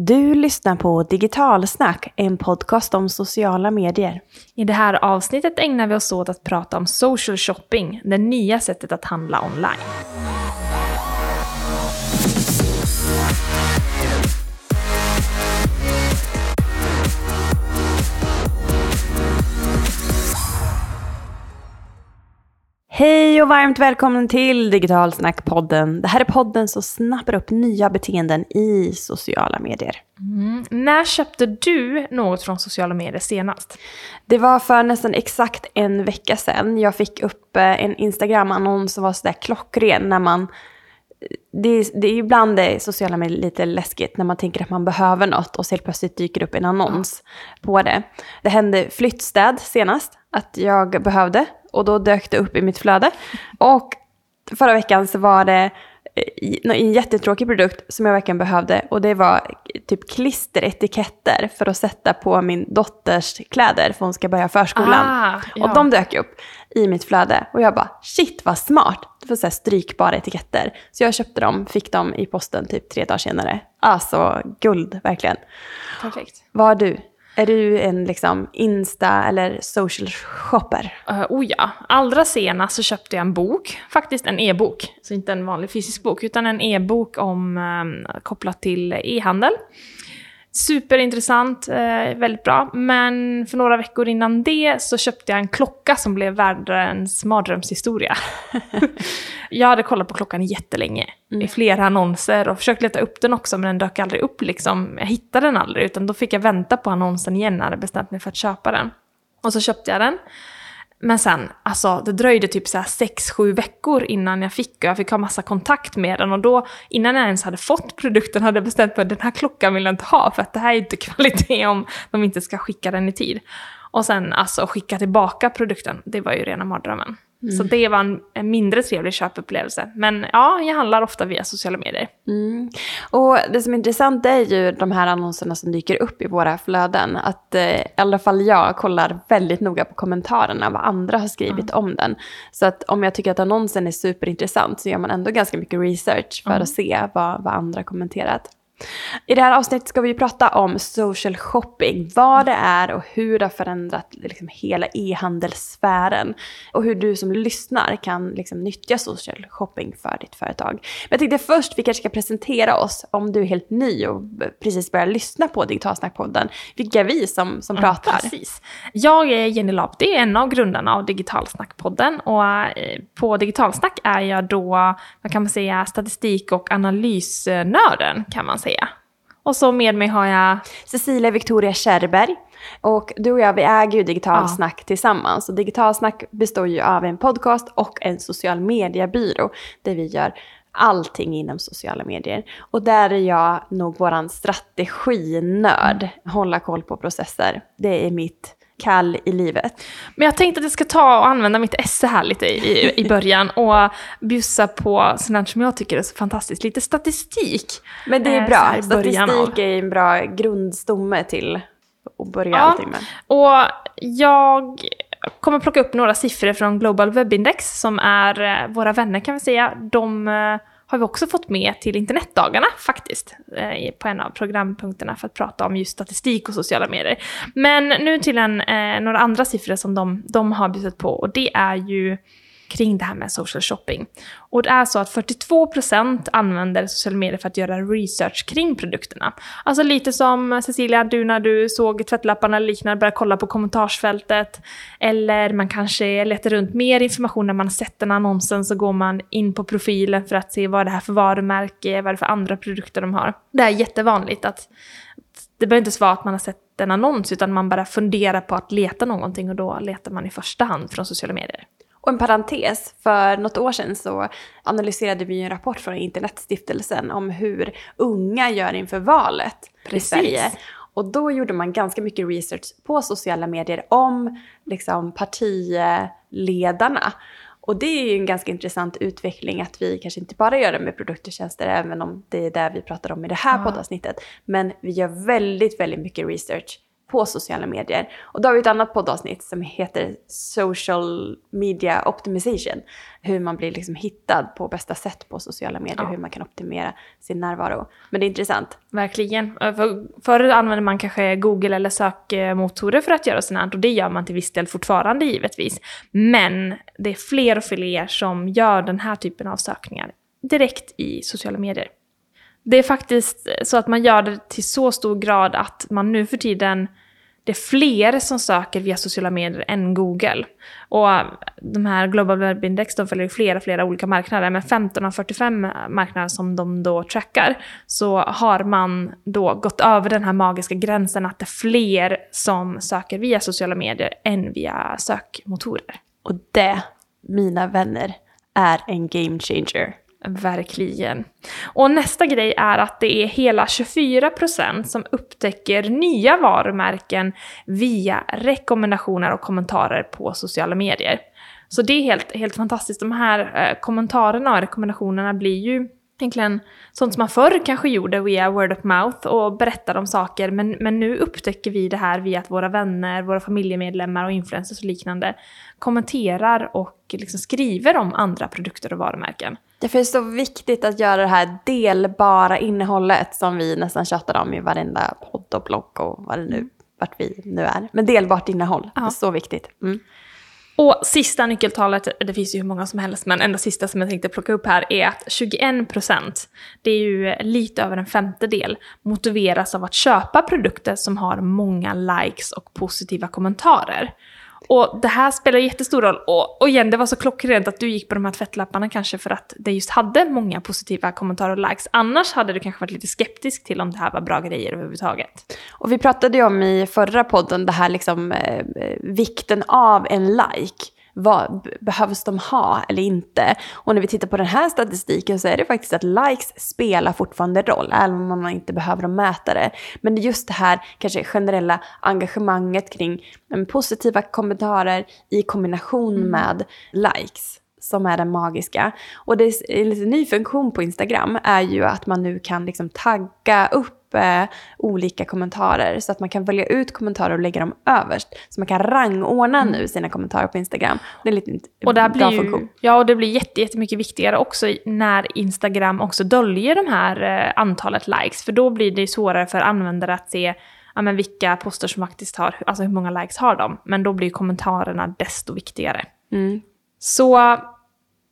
Du lyssnar på Digitalsnack, en podcast om sociala medier. I det här avsnittet ägnar vi oss åt att prata om social shopping, det nya sättet att handla online. Hej och varmt välkommen till Digitalsnack-podden. Det här är podden som snappar upp nya beteenden i sociala medier. Mm. När köpte du något från sociala medier senast? Det var för nästan exakt en vecka sedan. Jag fick upp eh, en Instagram-annons som var sådär klockren när man det är, det är ibland det sociala medier lite läskigt när man tänker att man behöver något och så helt plötsligt dyker upp en annons på det. Det hände flyttstäd senast, att jag behövde och då dök det upp i mitt flöde. Och förra veckan så var det eh, en jättetråkig produkt som jag verkligen behövde och det var typ klisteretiketter för att sätta på min dotters kläder för hon ska börja förskolan. Ah, ja. Och de dök upp i mitt flöde och jag bara shit vad smart. Det var så här strykbara etiketter. Så jag köpte dem, fick dem i posten typ tre dagar senare. Alltså guld verkligen. Perfekt. Vad har du? Är du en liksom Insta eller social shopper? Uh, oh ja, allra senast så köpte jag en bok, faktiskt en e-bok. Så inte en vanlig fysisk bok, utan en e-bok om um, kopplat till e-handel. Superintressant, eh, väldigt bra. Men för några veckor innan det så köpte jag en klocka som blev världens mardrömshistoria. jag hade kollat på klockan jättelänge, mm. i flera annonser och försökt leta upp den också men den dök aldrig upp liksom. Jag hittade den aldrig utan då fick jag vänta på annonsen igen när jag hade bestämt mig för att köpa den. Och så köpte jag den. Men sen, alltså det dröjde typ så här 6-7 veckor innan jag fick och jag fick ha massa kontakt med den och då, innan jag ens hade fått produkten hade jag bestämt mig att den här klockan vill jag inte ha för att det här är inte kvalitet om de inte ska skicka den i tid. Och sen alltså skicka tillbaka produkten, det var ju rena mardrömmen. Mm. Så det var en, en, mindre trevlig köpupplevelse. Men ja, jag handlar ofta via sociala medier. Mm. Och det som är intressant är ju de här annonserna som dyker upp i våra flöden. Att eh, i alla fall jag kollar väldigt noga på kommentarerna, vad andra har skrivit mm. om den. Så att om jag tycker att annonsen är superintressant så gör man ändå ganska mycket research för att se vad, vad andra kommenterat. I det här avsnittet ska vi prata om social shopping, vad det är och hur det har förändrat liksom hela e-handelssfären. Och hur du som lyssnar kan liksom nyttja social shopping för ditt företag. Men jag tänkte först vi kanske ska presentera oss om du är helt ny och precis börjar lyssna på Digitalsnackpodden. Vilka är vi som, som mm, pratar? Precis. Jag är Jenny Labdi, en av grundarna av Digitalsnackpodden. Och eh, på Digitalsnack är jag då, vad kan man säga, statistik och analysnörden kan man säga säga. Och så med mig har jag Cecilia Victoria Kärrberg. Och du och jag vi äger ju Digitalsnack ja. tillsammans. Och Digitalsnack består ju av en podcast och en social mediebyrå där vi gör allting inom sociala medier. Och där är jag nog våran strateginörd. Hålla koll på processer. Det är mitt kall i livet. Men jag tänkte att jag ska ta och använda mitt esse här lite i, i början och bjussa på sådant som jag tycker är så fantastiskt, lite statistik. Men det är eh, bra, statistik är en bra grundstomme till att börja ja, allting med. och jag kommer plocka upp några siffror från Global Web Index som är eh, våra vänner kan vi säga. De eh, har vi också fått med till internetdagarna faktiskt, eh, på en av programpunkterna för att prata om just statistik och sociala medier. Men nu till en, eh, några andra siffror som de, de har bjudit på och det är ju kring det här med social shopping. Och det är så att 42% använder sociala medier för att göra research kring produkterna. Alltså lite som Cecilia, du när du såg tvättlapparna eller liknande, började kolla på kommentarsfältet. Eller man kanske letar runt mer information när man har sett den annonsen så går man in på profilen för att se vad det här för varumärke, vad det är för andra produkter de har. Det är jättevanligt att det behöver inte vara att man har sett en annons utan man bara funderar på att leta någonting och då letar man i första hand från sociala medier. Och en parentes, för något år sedan så analyserade vi en rapport från Internetstiftelsen om hur unga gör inför valet Precis. i Sverige. Och då gjorde man ganska mycket research på sociala medier om liksom, partiledarna. Och det är ju en ganska intressant utveckling att vi kanske inte bara gör det med produkter och tjänster, även om det är det vi pratar om i det här ja. poddavsnittet. Men vi gör väldigt, väldigt mycket research på sociala medier. Och då har vi ett annat poddavsnitt som heter Social Media Optimization. Hur man blir liksom hittad på bästa sätt på sociala medier, Ja. hur man kan optimera sin närvaro. Men det är intressant. Verkligen. För, förr använde man kanske Google eller sökmotorer för att göra sånt och det gör man till viss del fortfarande givetvis. Men det är fler och fler som gör den här typen av sökningar direkt i sociala medier. Det är faktiskt så att man gör det till så stor grad att man nu för tiden det är fler som söker via sociala medier än Google. Och de här Global Web Index de följer flera, flera olika marknader. Men 15 av 45 marknader som de då trackar så har man då gått över den här magiska gränsen att det är fler som söker via sociala medier än via sökmotorer. Och det, mina vänner, är en game changer. Verkligen. Och nästa grej är att det är hela 24% som upptäcker nya varumärken via rekommendationer och kommentarer på sociala medier. Så det är helt, helt fantastiskt. De här eh, kommentarerna och rekommendationerna blir ju egentligen sånt som man förr kanske gjorde via word of mouth och berättade om saker. Men, men nu upptäcker vi det här via att våra vänner, våra familjemedlemmar och influencers och liknande kommenterar och liksom skriver om andra produkter och varumärken. Därför är det så viktigt att göra det här delbara innehållet som vi nästan tjatar om i varenda podd och blogg och vad det nu, vart vi nu är. Men delbart innehåll, det är så viktigt. Mm. Och sista nyckeltalet, det finns ju hur många som helst, men enda sista som jag tänkte plocka upp här är att 21%, det är ju lite över en femtedel, motiveras av att köpa produkter som har många likes och positiva kommentarer. Och det här spelar jättestor roll. Och, och igen, det var så klockrent att du gick på de här tvättlapparna kanske för att det just hade många positiva kommentarer och likes. Annars hade du kanske varit lite skeptisk till om det här var bra grejer överhuvudtaget. Och vi pratade ju om i förra podden det här liksom eh, eh vikten av en like. Vad behövs de ha eller inte? Och när vi tittar på den här statistiken så är det faktiskt att likes spelar fortfarande roll, även om man inte behöver mäta det. Men det är just det här kanske generella engagemanget kring men, positiva kommentarer i kombination med likes som är den magiska. Och det är en lite ny funktion på Instagram är ju att man nu kan liksom tagga upp eh, olika kommentarer så att man kan välja ut kommentarer och lägga dem överst. Så man kan rangordna nu sina kommentarer på Instagram. Det är en liten Och det här bra blir ju, funktion. ja, och det blir jätte, jättemycket viktigare också när Instagram också döljer de här eh, antalet likes. För då blir det ju svårare för användare att se ja, men vilka poster som faktiskt har, alltså hur många likes har de. Men då blir ju kommentarerna desto viktigare. Mm. Så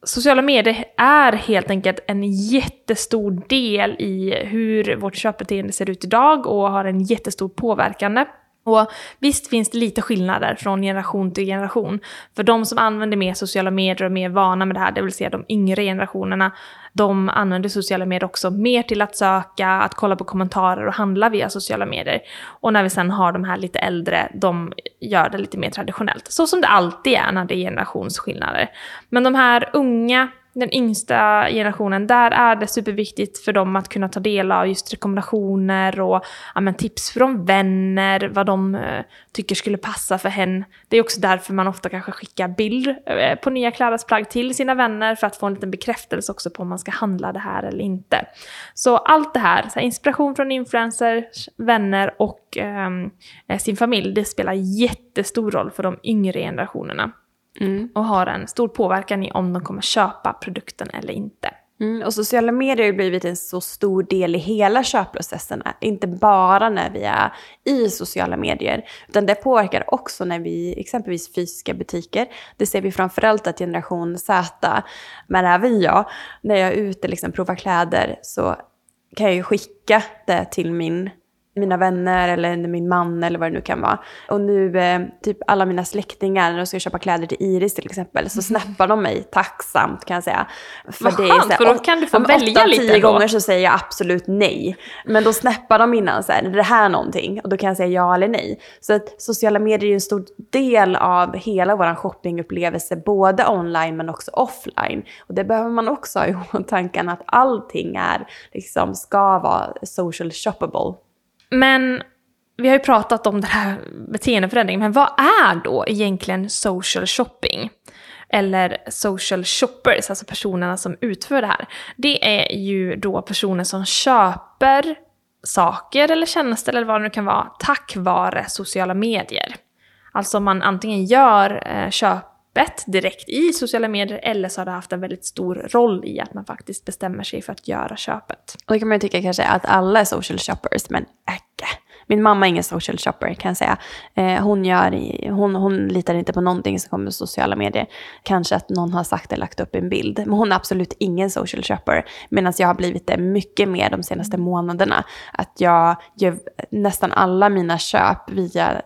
sociala medier är helt enkelt en jättestor del i hur vårt köpbeteende ser ut idag och har en jättestor påverkan. Och visst finns det lite skillnader från generation till generation. För de som använder mer sociala medier och är mer vana med det här, det vill säga de yngre generationerna, de använder sociala medier också mer till att söka, att kolla på kommentarer och handla via sociala medier. Och när vi sen har de här lite äldre, de gör det lite mer traditionellt. Så som det alltid är när det är generationsskillnader. Men de här unga, den yngsta generationen, där är det superviktigt för dem att kunna ta del av just rekommendationer och ja, men tips från vänner, vad de eh, tycker skulle passa för hen. Det är också därför man ofta kanske skickar bild eh, på nya klädesplagg till sina vänner för att få en liten bekräftelse också på om man ska handla det här eller inte. Så allt det här, så här inspiration från influencers, vänner och ehm, eh, sin familj, det spelar jättestor roll för de yngre generationerna Mm. och har en stor påverkan i om de kommer köpa produkten eller inte. Mm, och sociala medier har ju blivit en så stor del i hela köpprocessen. Inte bara när vi är i sociala medier. Utan det påverkar också när vi exempelvis fysiska butiker. Det ser vi framförallt att generation Z, men även jag, när jag är ute och liksom provar kläder så kan jag ju skicka det till min mina vänner eller min man eller vad det nu kan vara. Och nu, eh, typ alla mina släktingar, när de ska köpa kläder till Iris till exempel, så snappar de mig tacksamt kan jag säga. För Vad så här, skönt, för då kan du få välja åtta lite tio ändå. gånger så säger jag absolut nej. Men då snappar de innan så här, är det här någonting? Och då kan jag säga ja eller nej. Så att sociala medier är ju en stor del av hela vår shoppingupplevelse, både online men också offline. Och det behöver man också ha i åtanke att allting är, liksom, ska vara social shoppable. Men vi har ju pratat om den här beteendeförändringen, men vad är då egentligen social shopping? Eller social shoppers, alltså personerna som utför det här. Det är ju då personer som köper saker eller tjänster eller vad det nu kan vara tack vare sociala medier. Alltså man antingen gör eh, öppet direkt i sociala medier eller så har det haft en väldigt stor roll i att man faktiskt bestämmer sig för att göra köpet. Och då kan man ju tycka kanske att alla är social shoppers, men äcke. Min mamma är ingen social shopper kan jag säga. Eh, hon, gör, hon, hon litar inte på någonting som kommer på sociala medier. Kanske att någon har sagt eller lagt upp en bild. Men hon är absolut ingen social shopper. Medan jag har blivit det mycket mer de senaste månaderna. Att jag gör nästan alla mina köp via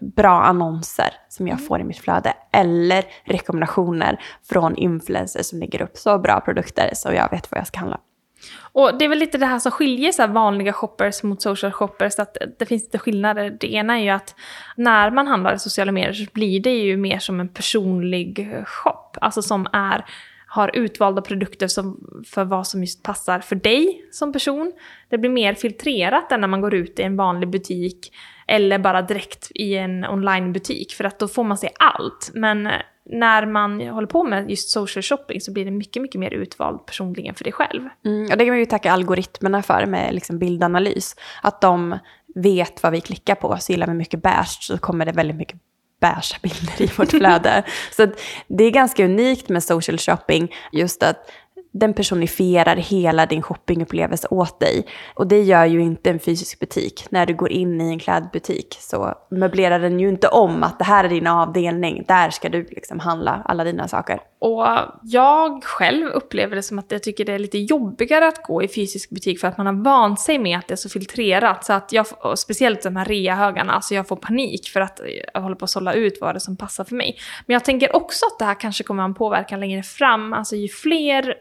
bra annonser som jag får i mitt flöde. Eller rekommendationer från influencers som lägger upp så bra produkter så jag vet vad jag ska handla. Och det är väl lite det här som skiljer så vanliga shoppers mot social shoppers, att det finns lite skillnader. Det ena är ju att när man handlar i sociala medier så blir det ju mer som en personlig shop, alltså som är har utvalda produkter som, för vad som just passar för dig som person. Det blir mer filtrerat än när man går ut i en vanlig butik eller bara direkt i en onlinebutik för att då får man se allt. Men när man håller på med just social shopping så blir det mycket, mycket mer utvald personligen för dig själv. Mm, och det kan man ju tacka algoritmerna för med liksom bildanalys. Att de vet vad vi klickar på. Så gillar vi mycket beige så kommer det väldigt mycket beige bilder i vårt flöde. så det är ganska unikt med social shopping, just att den personifierar hela din shoppingupplevelse åt dig. Och det gör ju inte en fysisk butik. När du går in i en klädbutik så möblerar den ju inte om att det här är din avdelning, där ska du liksom handla alla dina saker. Och jag själv upplever det som att jag tycker det är lite jobbigare att gå i fysisk butik för att man har vant sig med att det är så filtrerat. Så att jag, speciellt de här reahögarna, alltså jag får panik för att jag håller på att sålla ut vad det är som passar för mig. Men jag tänker också att det här kanske kommer att ha en påverkan längre fram. Alltså ju fler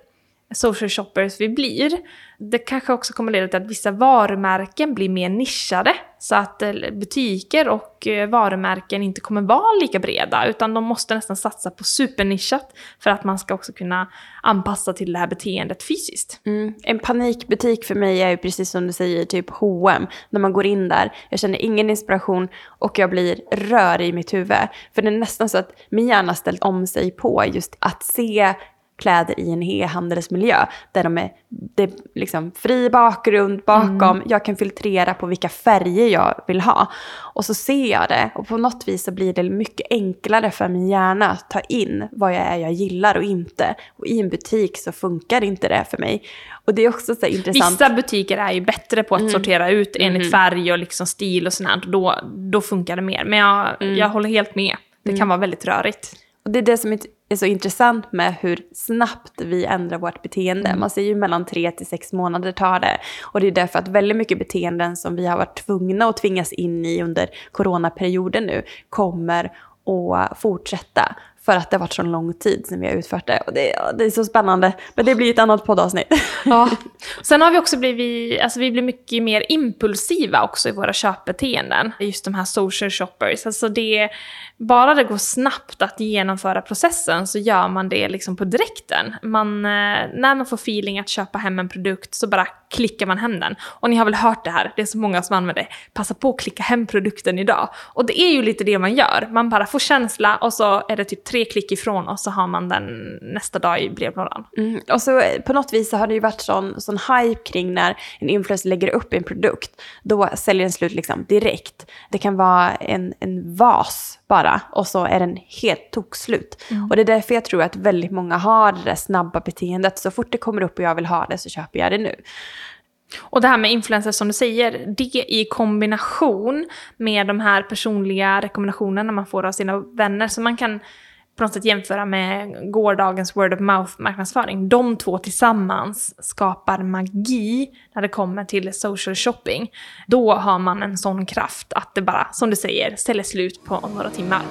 social shoppers vi blir, det kanske också kommer leda till att vissa varumärken blir mer nischade. Så att eh, butiker och eh, varumärken inte kommer vara lika breda, utan de måste nästan satsa på supernischat för att man ska också kunna anpassa till det här beteendet fysiskt. Mm. En panikbutik för mig är ju precis som du säger, typ H&M. När man går in där, jag känner ingen inspiration och jag blir rör i mitt huvud. För det är nästan så att min hjärna ställt om sig på just att se kläder i en e-handelsmiljö. Där de är, det är liksom fri bakgrund bakom, mm. jag kan filtrera på vilka färger jag vill ha. Och så ser jag det och på något vis så blir det mycket enklare för min hjärna att ta in vad jag är jag gillar och inte. Och i en butik så funkar inte det för mig. Och det är också så intressant. Vissa butiker är ju bättre på att mm. sortera ut enligt mm. färg och liksom stil och sånt. Då, då funkar det mer. Men jag, mm. jag håller helt med. Det kan mm. vara väldigt rörigt. Och det är det som är så intressant med hur snabbt vi ändrar vårt beteende. Mm. Man säger ju mellan tre till sex månader tar det. Och det är därför att väldigt mycket beteenden som vi har varit tvungna att tvingas in i under coronaperioden nu kommer att fortsätta. För att det har varit så lång tid sedan vi har utfört det. Och det, det är så spännande. Men det blir ett annat poddavsnitt. Ja. Sen har vi också blivit, alltså vi blir mycket mer impulsiva också i våra köpbeteenden. Just de här social shoppers. Alltså det, bara det går snabbt att genomföra processen så gör man det liksom på direkten. Man, eh, när man får feeling att köpa hem en produkt så bara klickar man hem den. Och ni har väl hört det här, det är så många som använder det. Passa på att klicka hem produkten idag. Och det är ju lite det man gör. Man bara får känsla och så är det typ tre klick ifrån och så har man den nästa dag i brevlådan. Mm. Och så eh, på något vis så har det ju varit sån, sån hype kring när en influencer lägger upp en produkt. Då säljer den slut liksom direkt. Det kan vara en, en vas bara och så är den helt tokslut. Mm. Och det är därför jag tror att väldigt många har det där snabba beteendet. Så fort det kommer upp och jag vill ha det så köper jag det nu. Och det här med influencers som du säger, det i kombination med de här personliga rekommendationerna man får av sina vänner. Så man kan på något sätt jämföra med gårdagens word of mouth marknadsföring. De två tillsammans skapar magi när det kommer till social shopping. Då har man en sån kraft att det bara, som du säger, ställer slut på några timmar.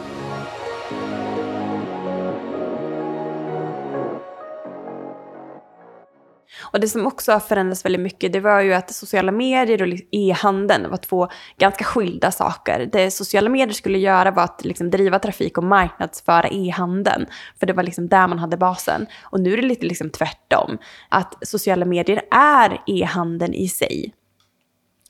Och det som också har förändrats väldigt mycket, det var ju att sociala medier och e-handeln var två ganska skilda saker. Det sociala medier skulle göra var att liksom driva trafik och marknadsföra e-handeln. För det var liksom där man hade basen. Och nu är det lite liksom tvärtom. Att sociala medier är e-handeln i sig.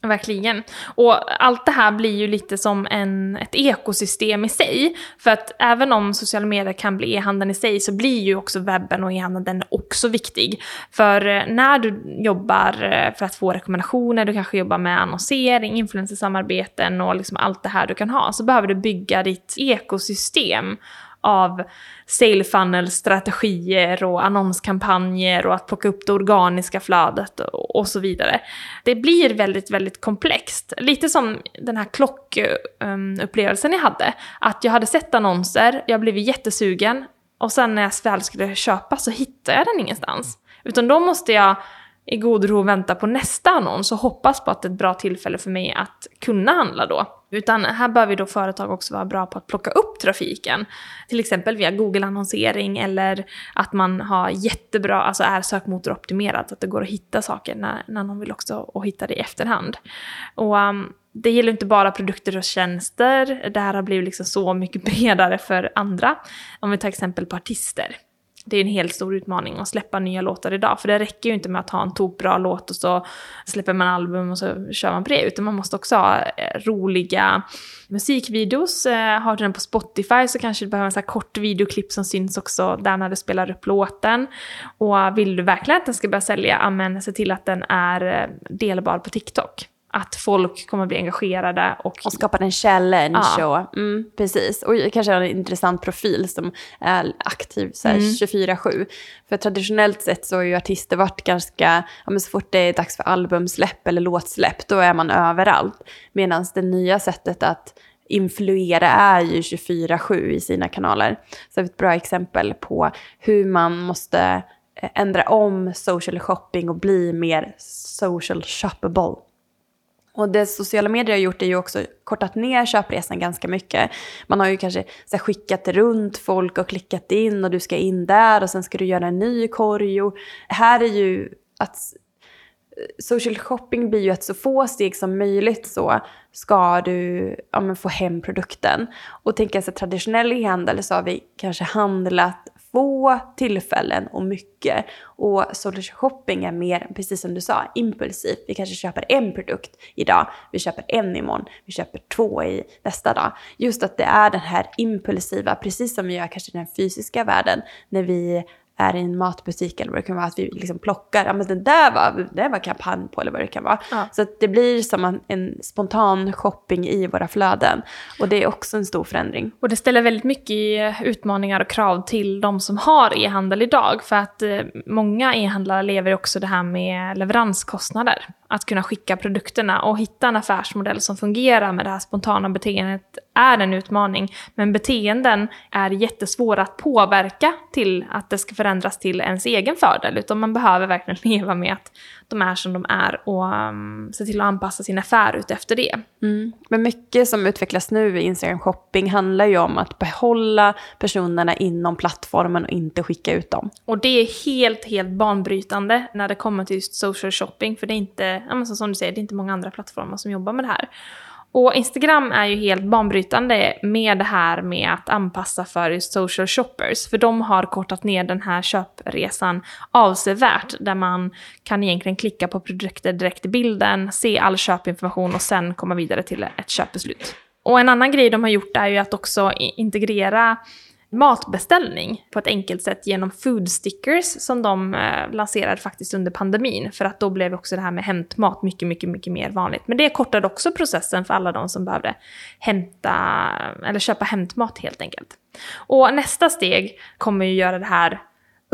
Verkligen. Och allt det här blir ju lite som en, ett ekosystem i sig. För att även om sociala medier kan bli e-handeln i sig så blir ju också webben och e-handeln också viktig. För eh, när du jobbar eh, för att få rekommendationer, du kanske jobbar med annonsering, influencersamarbeten och liksom allt det här du kan ha, så behöver du bygga ditt ekosystem av sale funnel-strategier och annonskampanjer och att plocka upp det organiska flödet och, och så vidare. Det blir väldigt, väldigt komplext. Lite som den här klockupplevelsen jag hade. Att jag hade sett annonser, jag blev jättesugen och sen när jag väl skulle köpa så hittade jag den ingenstans. Utan då måste jag i god ro vänta på nästa annons och hoppas på att det är ett bra tillfälle för mig att kunna handla då. Utan här behöver då företag också vara bra på att plocka upp trafiken. Till exempel via Google-annonsering eller att man har jättebra, alltså är sökmotoroptimerat så att det går att hitta saker när, när någon vill också och hitta det i efterhand. Och um, det gäller inte bara produkter och tjänster, det här har blivit liksom så mycket bredare för andra. Om vi tar exempel på artister det är en helt stor utmaning att släppa nya låtar idag. För det räcker ju inte med att ha en tokbra låt och så släpper man album och så kör man på det. Utan man måste också ha eh, roliga musikvideos. Eh, har du den på Spotify så kanske du behöver en så här kort videoklipp som syns också där när du spelar upp låten. Och vill du verkligen att den ska börja sälja, men se till att den är eh, delbar på TikTok att folk kommer bli engagerade. Och, och skapa en challenge. Ja. Och, mm, precis, och kanske en intressant profil som är aktiv mm. 24-7. För traditionellt sett så har ju artister varit ganska, ja, men så fort det är dags för albumsläpp eller låtsläpp, då är man överallt. Medan det nya sättet att influera är ju 24-7 i sina kanaler. Så ett bra exempel på hur man måste eh, ändra om social shopping och bli mer social shoppable. Och det sociala medier har gjort är ju också kortat ner köpresan ganska mycket. Man har ju kanske så skickat runt folk och klickat in och du ska in där och sen ska du göra en ny korg. Och här är ju att social shopping blir ju att så få steg som möjligt så ska du ja, få hem produkten. Och tänker jag så traditionell e-handel så har vi kanske handlat få tillfällen och mycket. Och social shopping är mer, precis som du sa, impulsivt. Vi kanske köper en produkt idag, vi köper en imorgon, vi köper två i nästa dag. Just att det är den här impulsiva, precis som vi gör kanske i den fysiska världen, när vi är i en matbutik eller vad det kan vara, att vi liksom plockar, ja men den där var, det var kampanj på eller vad det kan vara. Ja. Så det blir som en, en, spontan shopping i våra flöden. Och det är också en stor förändring. Och det ställer väldigt mycket utmaningar och krav till de som har e-handel idag. För att eh, många e-handlare lever också det här med leveranskostnader att kunna skicka produkterna och hitta en affärsmodell som fungerar med det här spontana beteendet är en utmaning. Men beteenden är jättesvåra att påverka till att det ska förändras till ens egen fördel. Utan man behöver verkligen leva med att de är som de är och um, se till att anpassa sin affär ut efter det. Mm. Men mycket som utvecklas nu i Instagram shopping handlar ju om att behålla personerna inom plattformen och inte skicka ut dem. Och det är helt, helt banbrytande när det kommer till just social shopping. För det är inte, ja, som du säger, det är inte många andra plattformar som jobbar med det här. Och Instagram är ju helt banbrytande med det här med att anpassa för social shoppers. För de har kortat ner den här köpresan avsevärt. Där man kan egentligen klicka på produkter direkt i bilden, se all köpinformation och sen komma vidare till ett köpbeslut. Och en annan grej de har gjort är ju att också integrera matbeställning på ett enkelt sätt genom food stickers som de eh, lanserade faktiskt under pandemin. För att då blev också det här med hämtmat mycket, mycket, mycket mer vanligt. Men det kortade också processen för alla de som behövde hämta eller köpa hämtmat helt enkelt. Och nästa steg kommer ju göra det här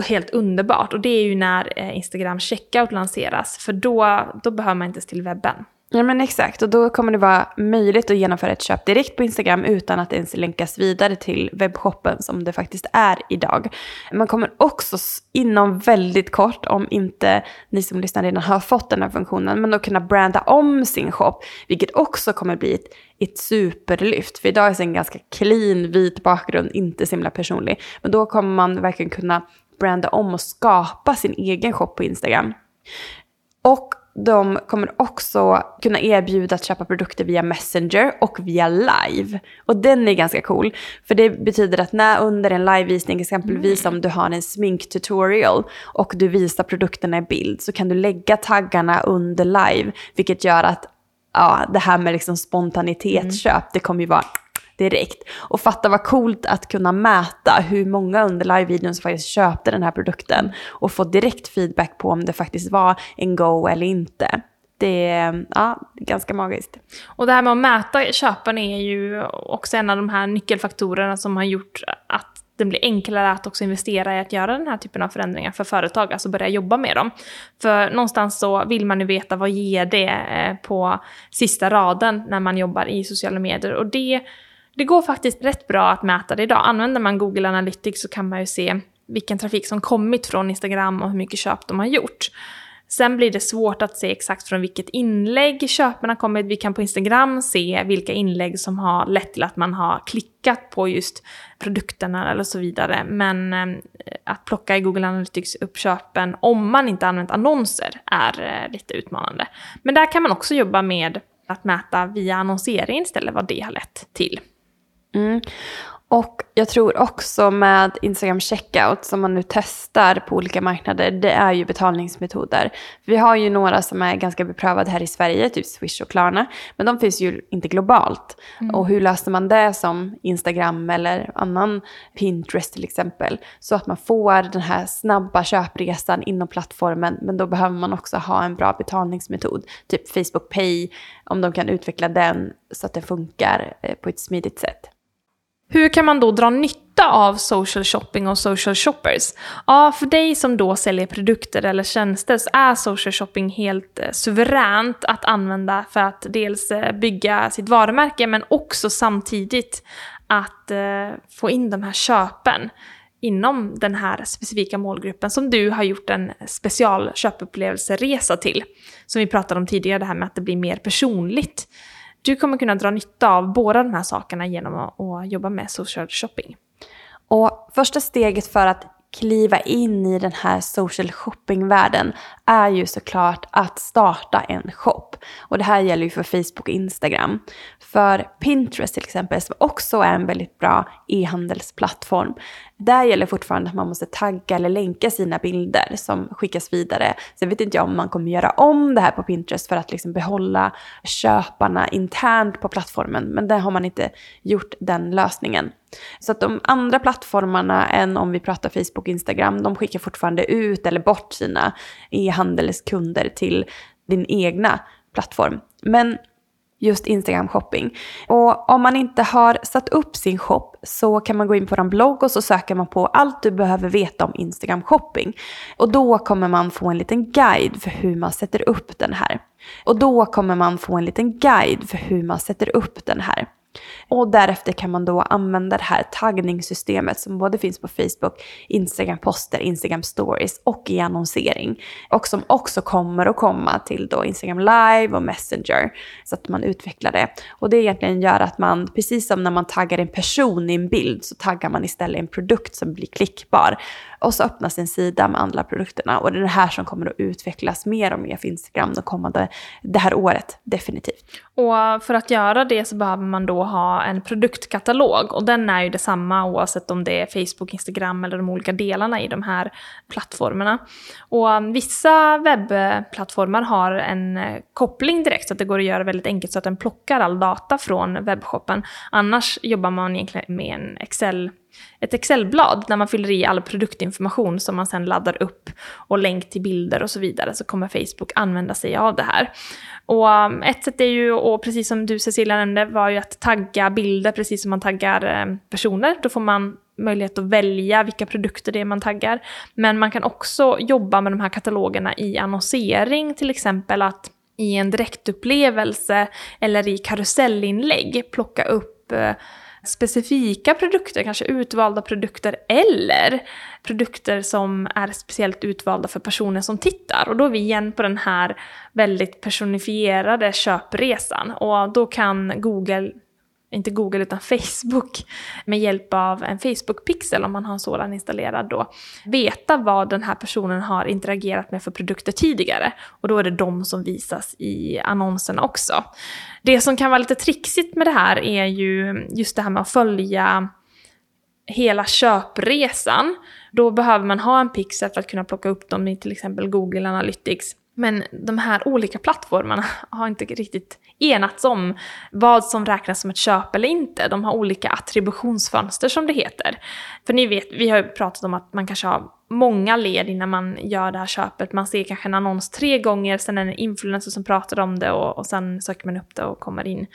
helt underbart och det är ju när eh, Instagram checkout lanseras. För då, då behöver man inte ens till webben. Ja men exakt, och då kommer det vara möjligt att genomföra ett köp direkt på Instagram utan att ens länkas vidare till webbshoppen som det faktiskt är idag. Man kommer också inom väldigt kort, om inte ni som lyssnar redan har fått den här funktionen, men då kunna branda om sin shop, vilket också kommer bli ett, ett superlyft. För idag är det en ganska clean vit bakgrund, inte så himla personlig. Men då kommer man verkligen kunna branda om och skapa sin egen shop på Instagram. Och de kommer också kunna erbjuda att köpa produkter via Messenger och via live. Och den är ganska cool. För det betyder att när under en livevisning, exempelvis mm. om du har en sminktutorial och du visar produkterna i bild, så kan du lägga taggarna under live, vilket gör att ja, det här med liksom spontanitetsköp, mm. det kommer ju vara direkt. Och fatta vad coolt att kunna mäta hur många under live-videon som faktiskt köpte den här produkten och få direkt feedback på om det faktiskt var en go eller inte. Det är ja, ganska magiskt. Och det här med att mäta köpen är ju också en av de här nyckelfaktorerna som har gjort att det blir enklare att också investera i att göra den här typen av förändringar för företag, alltså börja jobba med dem. För någonstans så vill man ju veta vad ger det eh, på sista raden när man jobbar i sociala medier. Och det, det går faktiskt rätt bra att mäta det idag. Använder man Google Analytics så kan man ju se vilken trafik som kommit från Instagram och hur mycket köp de har gjort. Sen blir det svårt att se exakt från vilket inlägg köpen har kommit. Vi kan på Instagram se vilka inlägg som har lett till att man har klickat på just produkterna eller så vidare. Men eh, att plocka i Google Analytics upp köpen om man inte använt annonser är eh, lite utmanande. Men där kan man också jobba med att mäta via annonsering istället vad det har lett till. Mm. Och jag tror också med Instagram checkout som man nu testar på olika marknader, det är ju betalningsmetoder. Vi har ju några som är ganska beprövade här i Sverige, typ Swish och Klarna, men de finns ju inte globalt. Mm. Och hur löser man det som Instagram eller annan Pinterest till exempel? Så att man får den här snabba köpresan inom plattformen, men då behöver man också ha en bra betalningsmetod. Typ Facebook Pay, om de kan utveckla den så att den funkar eh, på ett smidigt sätt. Hur kan man då dra nytta av social shopping och social shoppers? Ja, för dig som då säljer produkter eller tjänster så är social shopping helt eh, suveränt att använda för att dels eh, bygga sitt varumärke men också samtidigt att eh, få in de här köpen inom den här specifika målgruppen som du har gjort en special köpupplevelseresa till. Som vi pratade om tidigare, det här med att det blir mer personligt. Du kommer kunna dra nytta av båda de här sakerna genom att, att jobba med social shopping. Och första steget för att kliva in i den här social shopping-världen är ju såklart att starta en shop. Och det här gäller ju för Facebook och Instagram. För Pinterest till exempel, som också är en väldigt bra e-handelsplattform, där gäller fortfarande att man måste tagga eller länka sina bilder som skickas vidare. Sen vet inte jag om man kommer göra om det här på Pinterest för att liksom behålla köparna internt på plattformen, men där har man inte gjort den lösningen. Så att de andra plattformarna än om vi pratar Facebook och Instagram, de skickar fortfarande ut eller bort sina e-handelskunder till din egna plattform. Men just Instagram shopping. Och om man inte har satt upp sin shop så kan man gå in på vår blogg och så söker man på allt du behöver veta om Instagram shopping. Och då kommer man få en liten guide för hur man sätter upp den här. Och då kommer man få en liten guide för hur man sätter upp den här. Och därefter kan man då använda det här taggningssystemet som både finns på Facebook, Instagram poster, Instagram stories och i annonsering. Och som också kommer att komma till då Instagram live och Messenger. Så att man utvecklar det. Och det egentligen gör att man, precis som när man taggar en person i en bild, så taggar man istället en produkt som blir klickbar. Och så öppnas en sida med alla produkterna. Och det är det här som kommer att utvecklas mer och mer för Instagram de kommande, det här året, definitivt. Och för att göra det så behöver man då ha en produktkatalog. Och den är ju detsamma oavsett om det är Facebook, Instagram eller de olika delarna i de här plattformarna. Och um, vissa webbplattformar har en eh, koppling direkt så att det går att göra väldigt enkelt så att den plockar all data från webbshoppen. Annars jobbar man egentligen med en Excel ett Excelblad där man fyller i all produktinformation som man sen laddar upp och länk till bilder och så vidare så kommer Facebook använda sig av det här. Och um, ett sätt är ju, och precis som du Cecilia nämnde, var ju att tagga bilder precis som man taggar eh, personer. Då får man möjlighet att välja vilka produkter det är man taggar. Men man kan också jobba med de här katalogerna i annonsering, till exempel att i en direktupplevelse eller i karusellinlägg plocka upp eh, specifika produkter, kanske utvalda produkter eller produkter som är speciellt utvalda för personer som tittar. Och då är vi igen på den här väldigt personifierade köpresan och då kan Google inte Google utan Facebook, med hjälp av en Facebook-pixel om man har en sådan installerad då, veta vad den här personen har interagerat med för produkter tidigare. Och då är det de som visas i annonserna också. Det som kan vara lite trixigt med det här är ju just det här med att följa hela köpresan. Då behöver man ha en pixel för att kunna plocka upp dem i till exempel Google Analytics. Men de här olika plattformarna har inte riktigt enats om vad som räknas som ett köp eller inte. De har olika attributionsfönster som det heter. För ni vet, vi har ju pratat om att man kanske har många led innan man gör det här köpet. Man ser kanske en annons tre gånger, sen är det en influencer som pratar om det och, och sen söker man upp det och kommer in,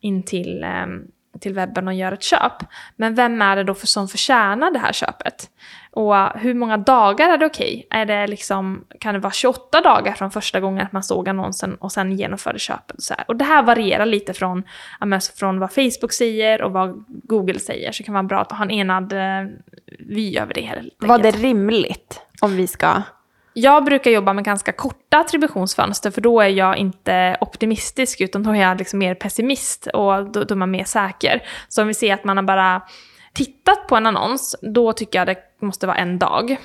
in till, ehm, till webben och gör ett köp. Men vem är det då för, som förtjänar det här köpet? Och hur många dagar är det okej? Okay? Är det liksom, kan det vara 28 dagar från första gången att man såg annonsen och sen genomförde köpet? Så här. Och det här varierar lite från, från vad Facebook säger och vad Google säger. Så det kan vara bra att ha en enad eh, vy över det hela. Var det rimligt om vi ska jag brukar jobba med ganska korta attributionsfönster för då är jag inte optimistisk utan då är jag liksom mer pessimist och då, då är man mer säker. Så om vi ser att man har bara tittat på en annons, då tycker jag det måste vara en dag.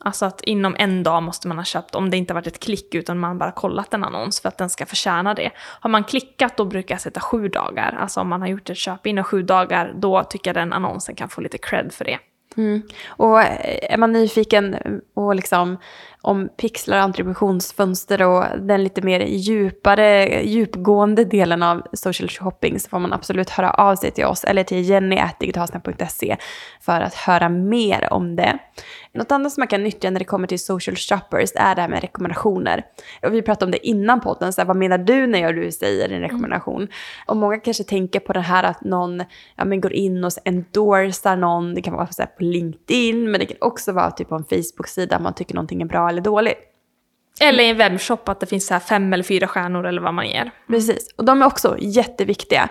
Alltså att inom en dag måste man ha köpt, om det inte varit ett klick utan man bara kollat en annons för att den ska förtjäna det. Har man klickat då brukar jag sätta sju dagar. Alltså om man har gjort ett köp inom sju dagar, då tycker jag den annonsen kan få lite cred för det. Mm. Och eh, är man nyfiken och liksom om pixlar, attributionsfönster och den lite mer djupare, djupgående delen av social shopping så får man absolut höra av sig till oss eller till jenny.digitalsnack.se för att höra mer om det. Något annat som man kan nyttja när det kommer till social shoppers är det här med rekommendationer. Och vi pratade om det innan podden, så här, vad menar du när du säger en rekommendation? Mm. Och många kanske tänker på det här att någon ja, men går in och endorsar någon, det kan vara så här, på LinkedIn, men det kan också vara typ på en Facebook-sida, man tycker någonting är bra eller dåligt. Eller i en webbshop att det finns så fem eller fyra stjärnor eller vad man ger. Precis, och de är också jätteviktiga.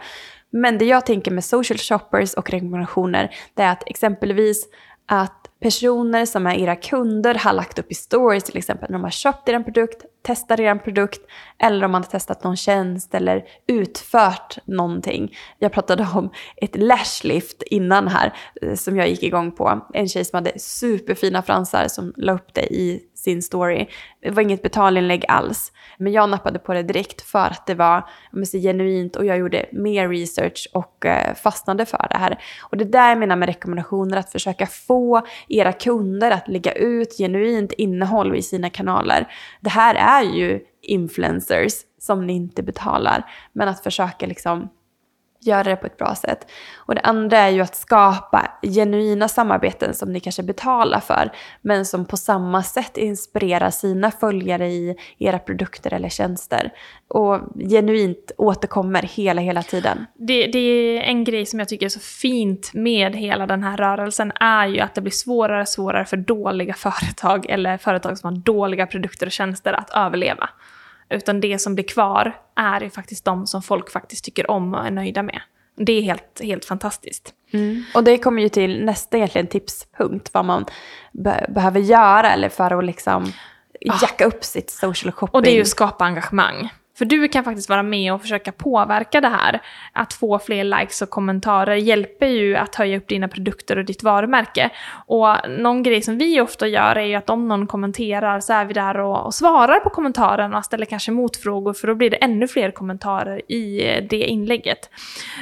Men det jag tänker med social shoppers och rekommendationer, det är att exempelvis att personer som är era kunder har lagt upp i stories till exempel när de har köpt er produkt, testar er produkt eller om man har testat någon tjänst eller utfört någonting. Jag pratade om ett lashlift innan här eh, som jag gick igång på. En tjej som hade superfina fransar som la upp det i sin story. Det var inget betalinlägg alls. Men jag nappade på det direkt för att det var så genuint och jag gjorde mer research och eh, fastnade för det här. Och det där jag menar med rekommendationer, att försöka få era kunder att lägga ut genuint innehåll i sina kanaler. Det här är ju influencers som ni inte betalar, men att försöka liksom göra det på ett bra sätt. Och det andra är ju att skapa genuina samarbeten som ni kanske betalar för, men som på samma sätt inspirerar sina följare i era produkter eller tjänster. Och genuint återkommer hela, hela tiden. Det, det är en grej som jag tycker är så fint med hela den här rörelsen är ju att det blir svårare och svårare för dåliga företag eller företag som har dåliga produkter och tjänster att överleva. Utan det som blir kvar är faktiskt de som folk faktiskt tycker om och är nöjda med. Det är helt, helt fantastiskt. Mm. Och det kommer ju till nästa egentligen tipspunkt, vad man be behöver göra eller för att liksom ah. jacka upp sitt social shopping. Och det är ju att skapa engagemang. För du kan faktiskt vara med och försöka påverka det här. Att få fler likes och kommentarer hjälper ju att höja upp dina produkter och ditt varumärke. Och någon grej som vi ofta gör är ju att om någon kommenterar så är vi där och, och svarar på kommentaren och ställer kanske motfrågor för då blir det ännu fler kommentarer i det inlägget.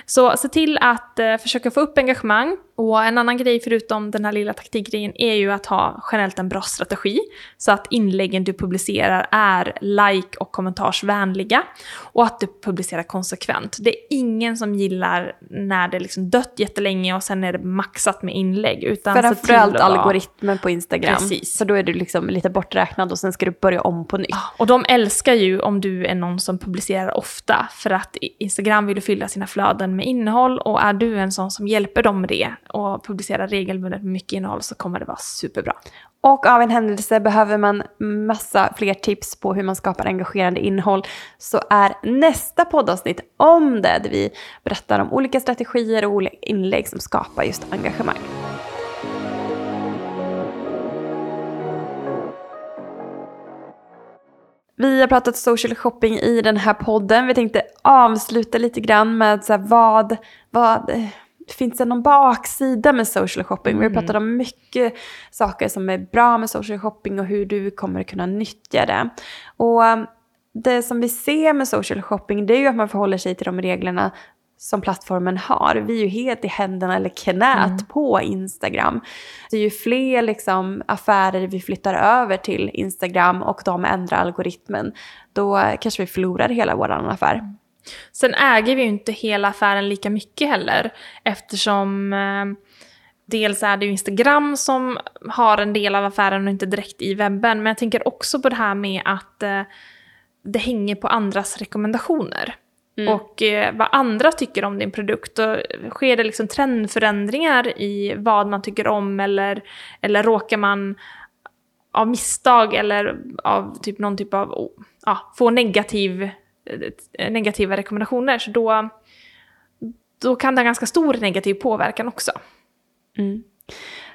Så se till att eh, försöka få upp engagemang och en annan grej förutom den här lilla taktikgrejen är ju att ha generellt en bra strategi. Så att inläggen du publicerar är like och kommentarsvänliga. Och att du publicerar konsekvent. Det är ingen som gillar när det liksom dött jättelänge och sen är det maxat med inlägg. Utan Framförallt vara... algoritmen på Instagram. Precis. Så då är du liksom lite borträknad och sen ska du börja om på nytt. Och de älskar ju om du är någon som publicerar ofta. För att Instagram vill fylla sina flöden med innehåll och är du en sån som hjälper dem med det och publicerar regelbundet mycket innehåll så kommer det vara superbra. Och av en händelse behöver man massa fler tips på hur man skapar engagerande innehåll så är nästa poddavsnitt om det där vi berättar om olika strategier och olika inlägg som skapar just engagemang. Vi har pratat social shopping i den här podden. Vi tänkte avsluta lite grann med så vad, vad, finns det någon baksida med social shopping? Mm. Vi har mm. pratat om mycket saker som är bra med social shopping och hur du kommer kunna nyttja det. Och um, det som vi ser med social shopping det är ju att man förhåller sig till de reglerna som plattformen har. Vi är ju helt i händerna eller knät mm. på Instagram. Det är ju fler liksom affärer vi flyttar över till Instagram och de ändrar algoritmen, då kanske vi förlorar hela vår affär. Sen äger vi ju inte hela affären lika mycket heller eftersom eh, dels är det ju Instagram som har en del av affären och inte direkt i webben. Men jag tänker också på det här med att eh, det hänger på andras rekommendationer. Mm. Och eh, vad andra tycker om din produkt. Och sker det liksom trendförändringar i vad man tycker om eller, eller råkar man av misstag eller av typ någon typ av, ja, få negativ, eh, Eh, negativa rekommendationer. Så då, då kan det ha ganska stor negativ påverkan också. Mm.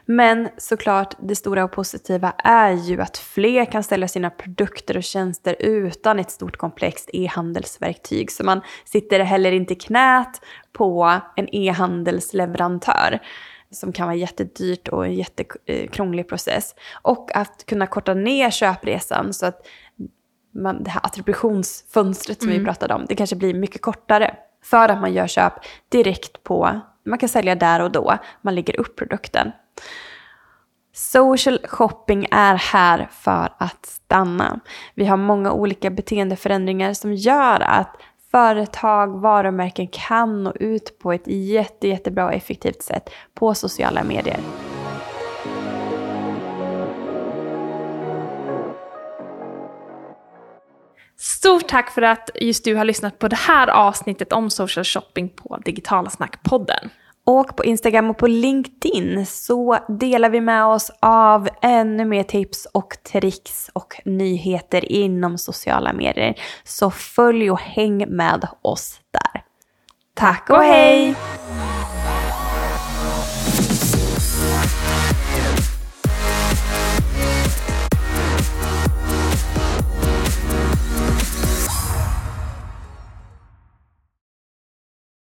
Men såklart, det stora och positiva är ju att fler kan ställa sina produkter och tjänster utan ett stort komplext e-handelsverktyg. Så man sitter heller inte i knät på en e-handelsleverantör som kan vara jättedyrt och en jättekrånglig process. Och att kunna korta ner köpresan så att man, det här attributionsfönstret som mm. vi pratade om, det kanske blir mycket kortare. För att man gör köp direkt på, man kan sälja där och då, man lägger upp produkten. Social shopping är här för att stanna. Vi har många olika beteendeförändringar som gör att företag, varumärken kan nå ut på ett jätte, jättebra och effektivt sätt på sociala medier. Stort tack för att just du har lyssnat på det här avsnittet om social shopping på Digitala Snack-podden. Och på Instagram och på LinkedIn så delar vi med oss av ännu mer tips och tricks och nyheter inom sociala medier. Så följ och häng med oss där. Tack och hej!